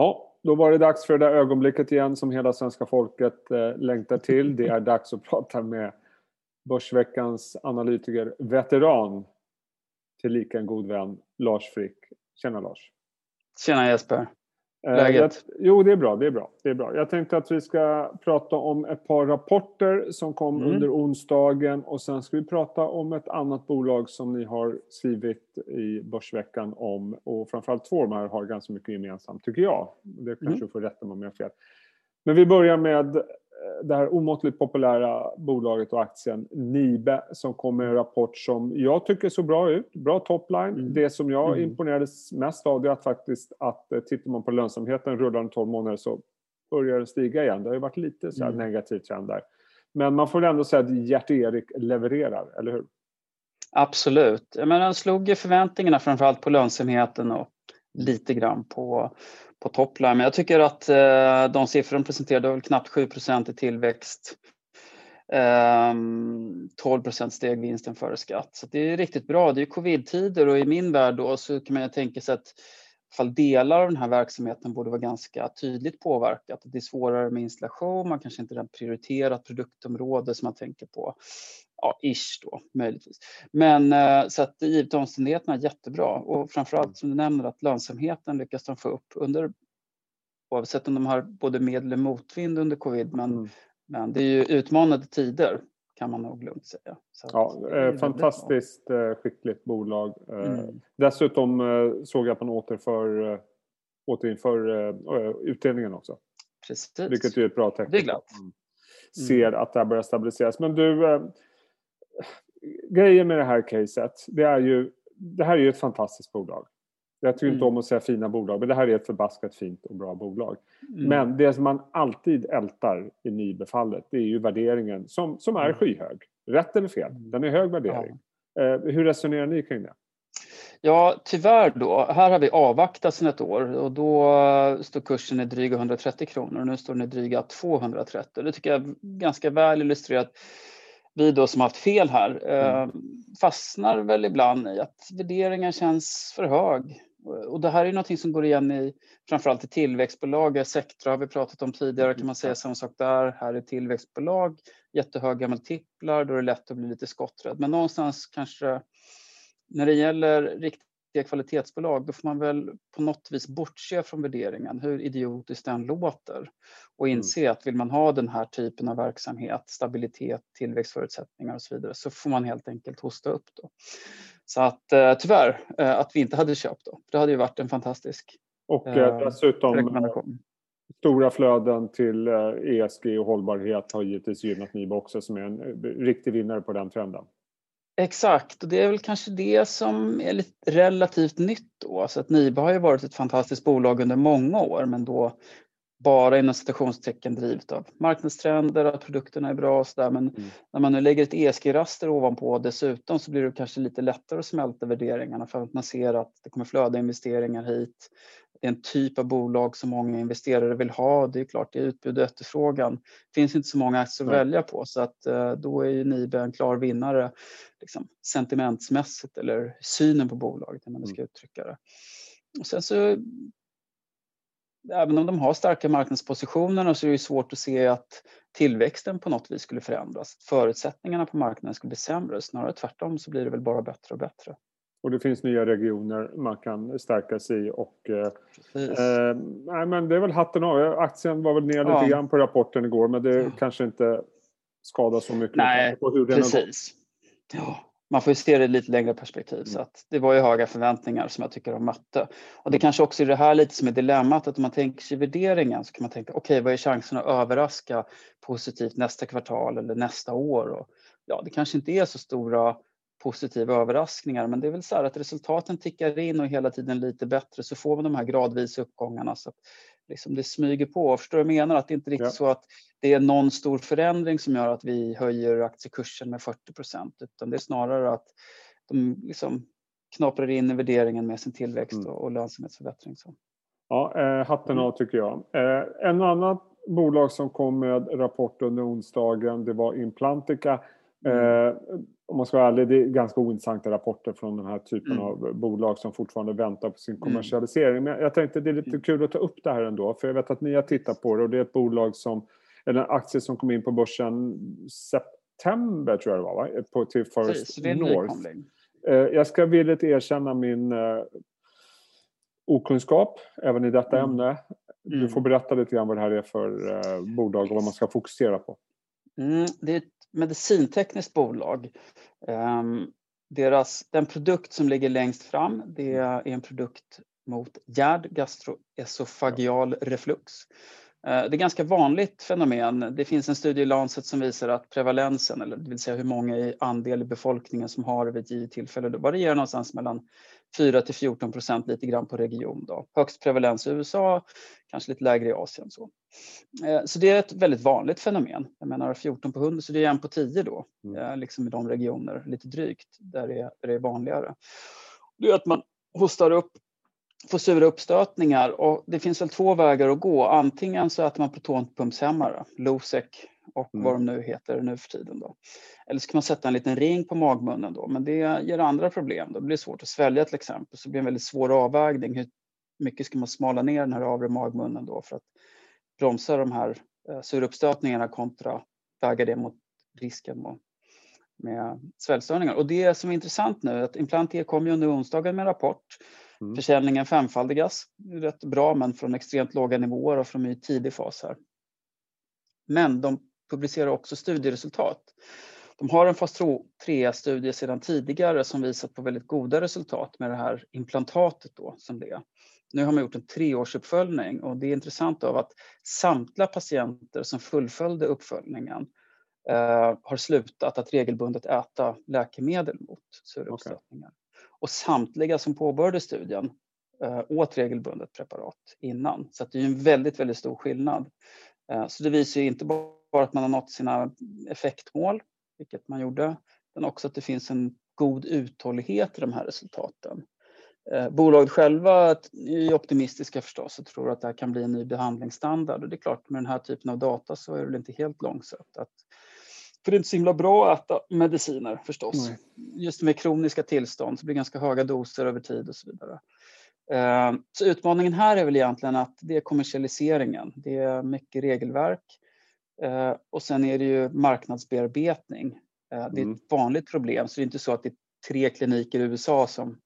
Ja, då var det dags för det där ögonblicket igen som hela svenska folket eh, längtar till. Det är dags att prata med Börsveckans analytiker, veteran, tillika en god vän, Lars Frick. Tjena Lars! Tjena Jesper! Eh, Läget? Jag, jo, det är bra. Det är bra. Det är bra. Jag tänkte att vi ska prata om ett par rapporter som kom mm. under onsdagen och sen ska vi prata om ett annat bolag som ni har skrivit i Börsveckan om och framförallt två av de här har ganska mycket gemensamt, tycker jag. Det kanske mm. får rätta mig om jag har fel. Men vi börjar med det här omåttligt populära bolaget och aktien Nibe som kom med en rapport som jag tycker såg bra ut. Bra topline. Mm. Det som jag mm. imponerades mest av är att faktiskt att eh, tittar man på lönsamheten rullande 12 månader så börjar den stiga igen. Det har ju varit lite så mm. negativ trend där. Men man får ändå säga att Gert-Erik levererar, eller hur? Absolut. Men den slog ju förväntningarna framförallt på lönsamheten och lite grann på, på topline. Men jag tycker att eh, de siffror de presenterade var väl knappt 7% i tillväxt. Eh, 12 steg vinsten före skatt. Så det är riktigt bra. Det är covid-tider och i min värld då så kan man ju tänka sig att fall delar av den här verksamheten borde vara ganska tydligt påverkat. Det är svårare med installation, man kanske inte har prioriterat produktområde som man tänker på ja, ish då möjligtvis. Men eh, så att givet omständigheterna jättebra och framförallt som du nämner att lönsamheten lyckas de få upp under oavsett om de har både med eller motvind under covid. Men, mm. men det är ju utmanande tider kan man nog lugnt säga. Så ja, eh, fantastiskt eh, skickligt bolag. Mm. Dessutom såg jag att man återför, återinför utdelningen också. Precis. Vilket är ett bra tecken. Det är glatt. Mm. Ser att det här börjar stabiliseras. Men du, grejen med det här caset, det är ju, det här är ju ett fantastiskt bolag. Jag tycker mm. inte om att säga fina bolag, men det här är ett förbaskat fint och bra bolag. Mm. Men det som man alltid ältar i nybefallet, det är ju värderingen som, som är mm. skyhög. Rätt eller fel, den är hög värdering. Ja. Eh, hur resonerar ni kring det? Ja, tyvärr då. Här har vi avvaktat sedan ett år och då står kursen i dryga 130 kronor och nu står den i dryga 230. Det tycker jag är ganska väl illustrerat vi då som haft fel här eh, mm. fastnar väl ibland i att värderingen känns för hög. Och det här är något som går igen i framförallt i tillväxtbolag. Sectra har vi pratat om tidigare kan man säga samma sak där. Här är tillväxtbolag, jättehöga multiplar, då är det lätt att bli lite skotträdd. Men någonstans kanske när det gäller riktigt riktiga kvalitetsbolag, då får man väl på något vis bortse från värderingen, hur idiotiskt den låter och mm. inse mm. att vill man ha den här typen av verksamhet, stabilitet, tillväxtförutsättningar och så vidare, så får man helt enkelt hosta upp då. Så att eh, tyvärr eh, att vi inte hade köpt då, det hade ju varit en fantastisk och eh, dessutom rekommendation. Stora flöden till ESG och hållbarhet har givetvis gynnat Nibe också som är en riktig vinnare på den trenden. Exakt, och det är väl kanske det som är lite relativt nytt då. Så att Nibe har ju varit ett fantastiskt bolag under många år men då bara inom citationstecken drivet av marknadstrender, att produkterna är bra och sådär. Men mm. när man nu lägger ett ESG-raster ovanpå dessutom så blir det kanske lite lättare att smälta värderingarna för att man ser att det kommer flöda investeringar hit. En typ av bolag som många investerare vill ha. Det är klart, det är utbud och efterfrågan. Det finns inte så många aktier att välja på så att eh, då är ju Nibe en klar vinnare liksom, sentimentsmässigt eller synen på bolaget, när man ska mm. uttrycka det. Och sen så även om de har starka marknadspositioner så är det svårt att se att tillväxten på något vis skulle förändras. Förutsättningarna på marknaden skulle bli sämre. Snarare tvärtom så blir det väl bara bättre och bättre. Och det finns nya regioner man kan stärka sig i. Och, eh, eh, nej, men det är väl hatten av. Aktien var väl ner ja. lite grann på rapporten igår men det ja. kanske inte skadar så mycket. Nej, på hur precis. Ja man får ju se det i lite längre perspektiv. Mm. Så att det var ju höga förväntningar som jag tycker de mötte. Och det kanske också är det här lite som är dilemmat att om man tänker sig värderingen så kan man tänka okej okay, vad är chansen att överraska positivt nästa kvartal eller nästa år? Och, ja, det kanske inte är så stora positiva överraskningar men det är väl så här att resultaten tickar in och hela tiden lite bättre så får man de här gradvisa uppgångarna. Så liksom det smyger på. Förstår du vad jag menar? Att det inte riktigt ja. så att det är någon stor förändring som gör att vi höjer aktiekursen med 40 procent utan det är snarare att de liksom knaprar in i värderingen med sin tillväxt mm. och, och lönsamhetsförbättring. Så. Ja, eh, hatten av tycker jag. Eh, en annan bolag som kom med rapport under onsdagen det var Implantica. Eh, om man ska vara ärlig, det är ganska ointressanta rapporter från den här typen mm. av bolag som fortfarande väntar på sin mm. kommersialisering. Men jag tänkte det är lite mm. kul att ta upp det här ändå, för jag vet att ni har tittat på det och det är ett bolag som, eller en aktie som kom in på börsen september tror jag det var, va? På, till First Precis, North. Eh, jag ska villigt erkänna min uh, okunskap även i detta mm. ämne. Du mm. får berätta lite grann vad det här är för uh, bolag och vad man ska fokusera på. Mm, det är ett medicintekniskt bolag. Ehm, deras, den produkt som ligger längst fram det är en produkt mot hjärd gastroesofagial reflux. Eh, det är ett ganska vanligt fenomen. Det finns en studie i Lancet som visar att prevalensen, eller det vill säga hur många i andel i befolkningen som har vid ett givet tillfälle, det varierar någonstans mellan 4 till 14 procent lite grann på region. Då. Högst prevalens i USA, kanske lite lägre i Asien. Så. Eh, så det är ett väldigt vanligt fenomen. Jag menar 14 på 100, så det är en på 10 då, mm. Eh, liksom i de regioner, lite drygt, där det är, där det är vanligare. Det är att man hostar upp får sura uppstötningar och det finns väl två vägar att gå. Antingen så äter man protonpumpshämmare, Losec och mm. vad de nu heter nu för tiden. Då. Eller så kan man sätta en liten ring på magmunnen då, men det ger andra problem. Det blir svårt att svälja till exempel, så det blir en väldigt svår avvägning. Hur mycket ska man smala ner den här övre magmunnen då för att bromsa de här eh, surupstötningarna kontra väga det mot risken med, med sväljstörningar. Och det som är intressant nu är att Implantier kom ju under onsdagen med en rapport Mm. Försäljningen femfaldigas, rätt bra men från extremt låga nivåer och från en tidig fas här. Men de publicerar också studieresultat. De har en fas 3-studie sedan tidigare som visar på väldigt goda resultat med det här implantatet då, som det är. Nu har man gjort en treårsuppföljning och det är intressant av att samtliga patienter som fullföljde uppföljningen eh, har slutat att regelbundet äta läkemedel mot surreuppstötningar. Okay. Och samtliga som påbörjade studien eh, åt regelbundet preparat innan. Så det är en väldigt, väldigt stor skillnad. Eh, så det visar ju inte bara att man har nått sina effektmål, vilket man gjorde, utan också att det finns en god uthållighet i de här resultaten. Eh, bolaget själva är optimistiska förstås och tror att det här kan bli en ny behandlingsstandard. Och det är klart, med den här typen av data så är det väl inte helt långsökt att för det är inte så himla bra att äta mediciner förstås. Nej. Just med kroniska tillstånd så blir det ganska höga doser över tid och så vidare. Eh, så utmaningen här är väl egentligen att det är kommersialiseringen. Det är mycket regelverk eh, och sen är det ju marknadsbearbetning. Eh, det är mm. ett vanligt problem så det är inte så att det är tre kliniker i USA som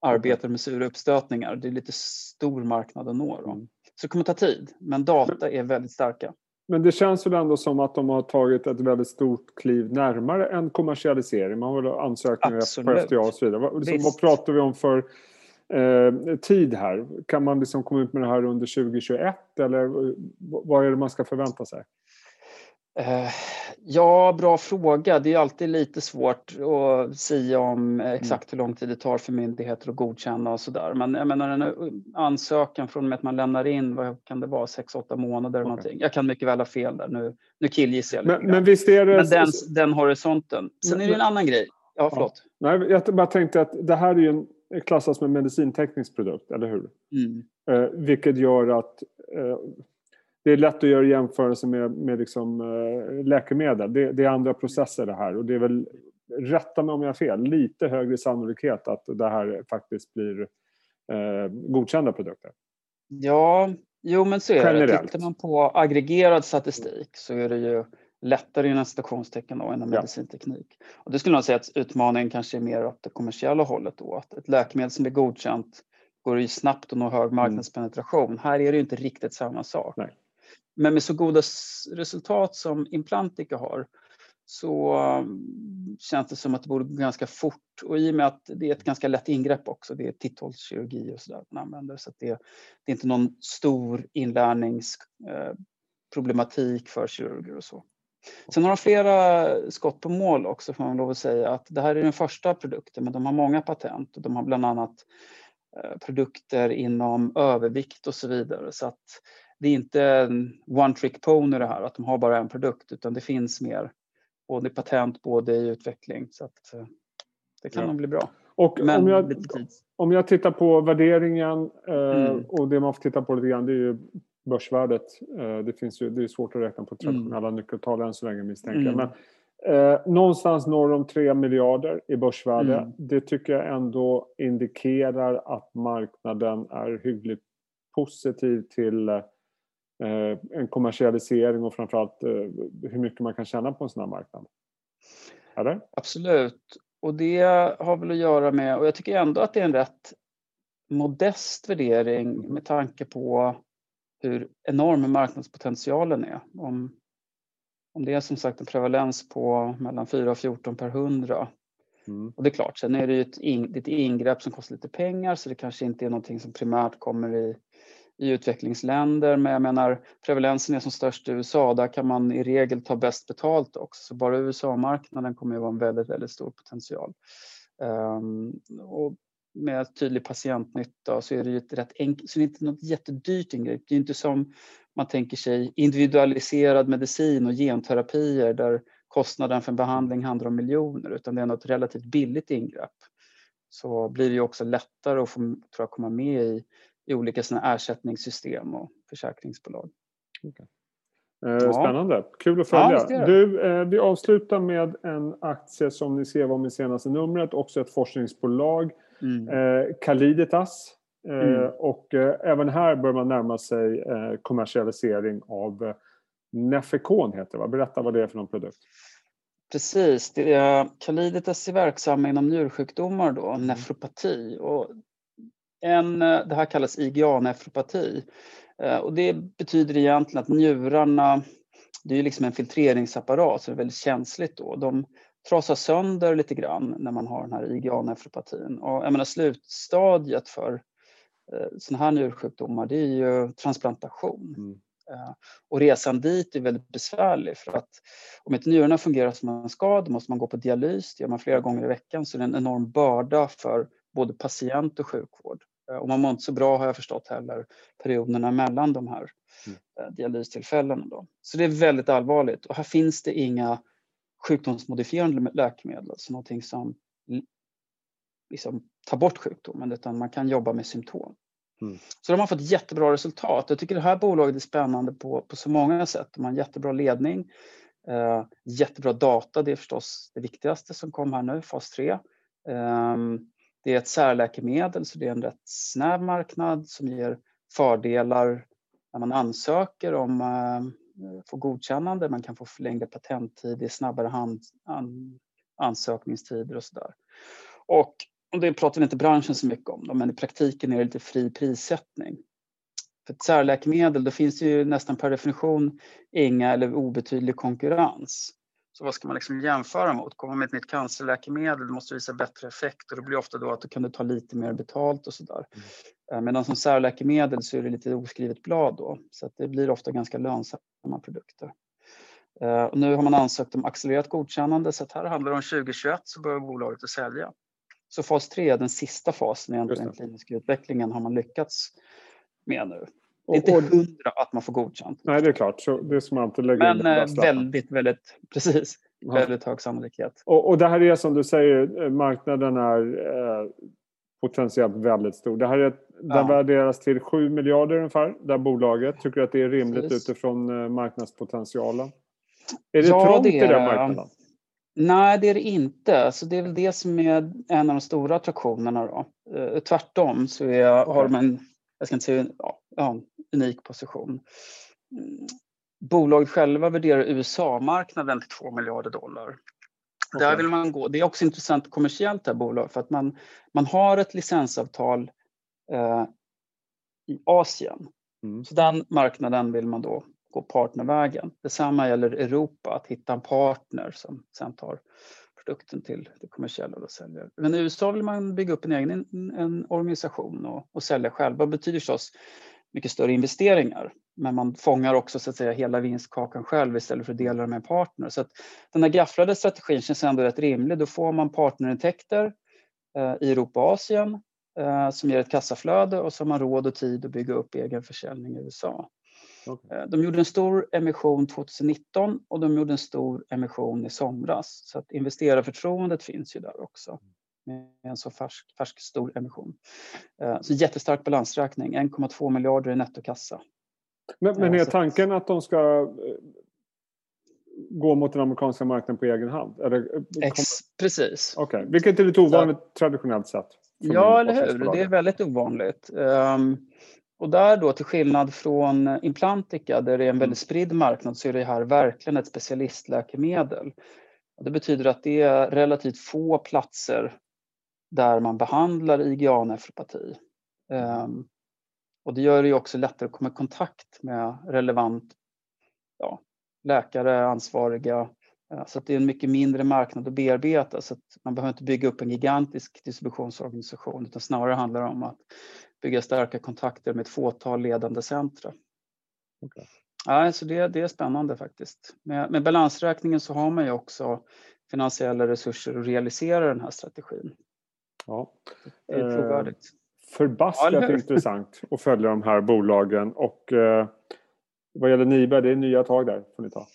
arbetar med sura uppstötningar. Det är lite stor marknad att nå. Då. Mm. Så det kommer ta tid, men data är väldigt starka. Men det känns väl ändå som att de har tagit ett väldigt stort kliv närmare en kommersialisering. Man har väl ansökningar på FDA och så vidare. Vad, liksom, vad pratar vi om för eh, tid här? Kan man liksom komma ut med det här under 2021 eller vad är det man ska förvänta sig? Eh, ja, bra fråga. Det är alltid lite svårt att säga om exakt hur lång tid det tar för myndigheter att godkänna och sådär. Men jag menar en ansökan från och med att man lämnar in, vad kan det vara, 6-8 månader okay. någonting. Jag kan mycket väl ha fel där, nu, nu killgissar jag lite men, men visst är det... Men den, den horisonten. Sen är det en annan grej. Ja, förlåt. Ja. Nej, jag bara tänkte att det här är ju en klassas som en medicinteknisk produkt, eller hur? Mm. Eh, vilket gör att eh, det är lätt att göra jämförelser med, med liksom, äh, läkemedel. Det, det, är andra processer det här och det är väl, rätta mig om jag har fel, lite högre sannolikhet att det här faktiskt blir äh, godkända produkter. Ja, jo men så är Generellt. det. Tittar man på aggregerad statistik så är det ju lättare inom citationstecken då, inom ja. medicinteknik. Och det skulle jag säga att utmaningen kanske är mer åt det kommersiella hållet då. Att ett läkemedel som blir godkänt går ju snabbt att nå hög mm. marknadspenetration. Mm. Här är det ju inte riktigt samma sak. Nej. Men med så goda resultat som Implantica har så um, känns det som att det borde gå ganska fort. Och i och med att det är ett ganska lätt ingrepp också, det är titthålskirurgi och sådär man använder, så det, det, är inte någon stor inlärningsproblematik eh, för kirurger och så. Sen har de flera skott på mål också får man lov att säga att det här är den första produkten men de har många patent och de har bland annat eh, produkter inom övervikt och så vidare så att det är inte en one trick pony det här, att de har bara en produkt, utan det finns mer. Både patent, både i utveckling. Så att eh, det kan ja. nog bli bra. Och Men om jag, om jag tittar på värderingen eh, mm. och det man får titta på lite grann, det är ju börsvärdet. Eh, det, finns ju, det är svårt att räkna på traditionella mm. nyckeltal än så länge misstänker jag. Mm. Men Eh, någonstans norr om 3 miljarder i börsvärde. Mm. Det tycker jag ändå indikerar att marknaden är hyggligt positiv till eh, en kommersialisering och framförallt eh, hur mycket man kan tjäna på en sån här marknad. Eller? Absolut. Och det har väl att göra med, och jag tycker ändå att det är en rätt modest värdering med tanke på hur enorm marknadspotentialen är. Om, om det är som sagt en prevalens på mellan 4 och 14 per 100. Mm. Och det är klart, sen är det ju ett, in, ett ingrepp som kostar lite pengar så det kanske inte är någonting som primärt kommer i, i utvecklingsländer. Men jag menar, prevalensen är som störst i USA. Där kan man i regel ta bäst betalt också. Så bara USA-marknaden kommer att vara en väldigt, väldigt stor potential. Um, och med tydlig patientnytta så är det ju ett rätt enkelt, så det är inte något jättedyrt ingrepp. Det är inte som man tänker sig individualiserad medicin och genterapier där kostnaden för en behandling handlar om miljoner utan det är något relativt billigt ingrepp. Så blir det ju också lättare att få, tror jag, komma med i, i olika såna ersättningssystem och försäkringsbolag. Okay. Eh, spännande, ja. kul att följa. Ja, du, eh, vi avslutar med en aktie som ni ser var i senaste numret, också ett forskningsbolag Mm. Eh, Caliditas. Eh, mm. Och eh, även här bör man närma sig kommersialisering av Nefecon heter det, Berätta vad det är för någon produkt. Precis, det är, Caliditas är verksamma inom njursjukdomar då, mm. nefropati. Och en, det här kallas IgA-nefropati. Och det betyder egentligen att njurarna, det är liksom en filtreringsapparat så det är väldigt känsligt då. De trasar sönder lite grann när man har den här IgA-nefropatin. Och jag menar, slutstadiet för eh, sådana här njursjukdomar det är ju transplantation. Mm. Eh, och resan dit är väldigt besvärlig för att om inte njurarna fungerar som man ska då måste man gå på dialys. Det gör man flera gånger i veckan så det är en enorm börda för både patient och sjukvård. Eh, och man mår inte så bra har jag förstått heller perioderna mellan de här mm. Eh, dialystillfällena. Då. Så det är väldigt allvarligt och här finns det inga sjukdomsmodifierande läkemedel, alltså någonting som liksom tar bort sjukdomen utan man kan jobba med symptom. Mm. Så de har fått jättebra resultat. Jag tycker det här bolaget är spännande på, på så många sätt. De har en jättebra ledning, eh, jättebra data, det är förstås det viktigaste som kom här nu, fas 3. Eh, det är ett särläkemedel så det är en rätt snäv marknad som ger fördelar när man ansöker om eh, få godkännande, man kan få längre patenttid, det är snabbare hand, an, ansökningstider och sådär. Och, och det pratar inte branschen så mycket om, men i praktiken är det lite fri prissättning. För ett särläkemedel, då finns det ju nästan per definition inga eller obetydlig konkurrens. Så vad ska man liksom jämföra mot? Kommer med ett nytt cancerläkemedel, du måste visa bättre effekt och det blir ofta då att du kan du ta lite mer betalt och sådär. Mm. Eh, medan som särläkemedel så är det lite oskrivet blad då, så att det blir ofta ganska lönsamma produkter. Eh, och nu har man ansökt om accelererat godkännande så att här handlar det om 2021 så börjar bolaget att sälja. Så fas 3 är den sista fasen i den kliniska utvecklingen har man lyckats med nu. Det är inte hundra att man får godkänt. Nej, det är klart. Så det ska man alltid lägga Men in eh, väldigt, väldigt, precis. Ja. Väldigt hög sannolikhet. Och, och det här är som du säger, marknaden är eh, potentiellt väldigt stor. Det här är, ja. Den värderas till 7 miljarder ungefär, det här bolaget. Tycker du att det är rimligt Precis. utifrån eh, marknadspotentialen? Är det ja, trångt det är, i den marknaden? Nej, det är det inte. Alltså, det är väl det som är en av de stora attraktionerna. Då. Tvärtom så är, har de en, jag ska inte säga ja, unik position. Mm. Bolaget själva värderar USA-marknaden till 2 miljarder dollar. Okay. Där vill man gå. Det är också intressant kommersiellt det här bolaget för att man, man har ett licensavtal eh, i Asien. Mm. Så den marknaden vill man då gå partnervägen. Detsamma gäller Europa, att hitta en partner som sen tar produkten till det kommersiella och säljer. Men i USA vill man bygga upp en egen en, organisation och, och sälja själv. Det betyder förstås mycket större investeringar. Men man fångar också så att säga hela vinstkakan själv istället för att dela med en partner. Så att den här gafflade strategin känns ändå rätt rimlig. Då får man partnerintäkter eh, i Europa och Asien eh, som ger ett kassaflöde och så har man råd och tid att bygga upp egen försäljning i USA. Okay. Eh, de gjorde en stor emission 2019 och de gjorde en stor emission i somras. Så att investerarförtroendet finns ju där också med en så färsk, färsk stor emission. Eh, så jättestark balansräkning, 1,2 miljarder i nettokassa. Men, men är tanken att de ska... gå mot den amerikanska marknaden på egen hand? Eller, Ex, precis. Okay. Vilket är lite ovanligt Så, traditionellt sett. Ja, eller hur? Det är väldigt ovanligt. Um, och där då, till skillnad från Implantica där det är en väldigt mm. spridd marknad så är det här verkligen ett specialistläkemedel. Det betyder att det är relativt få platser där man behandlar IgA-nefropati. Um, och det gör det också lättare att komma i kontakt med relevant ja, läkare, ansvariga. Så att det är en mycket mindre marknad att bearbeta så att man behöver inte bygga upp en gigantisk distributionsorganisation utan snarare handlar det om att bygga starka kontakter med ett fåtal ledande centra. Okay. Ja, så det, det är spännande faktiskt. Med, med balansräkningen så har man ju också finansiella resurser att realisera den här strategin. Ja. Det är trovärdigt. Eh, förbaskat ja, intressant att följa de här bolagen och eh, vad gäller Nibe, det är nya tag där får ni ta.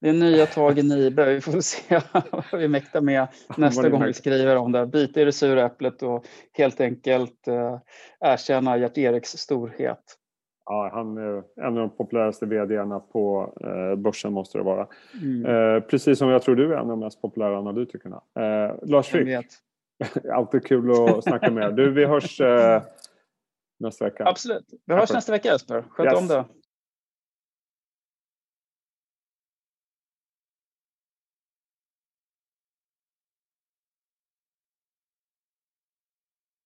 Det är nya tag i Nibe. Vi får se vad vi mäktar med nästa gång vi skriver om det. Bita i det sura äpplet och helt enkelt eh, erkänna Gert-Eriks storhet. Ja, han är en av de populäraste vdarna på eh, börsen måste det vara. Mm. Eh, precis som jag tror du är en av de mest populära analytikerna. Lars Frick, alltid kul att snacka med Du, vi hörs eh, nästa vecka. Absolut. Vi hörs nästa vecka Jesper. Sköt yes. om det.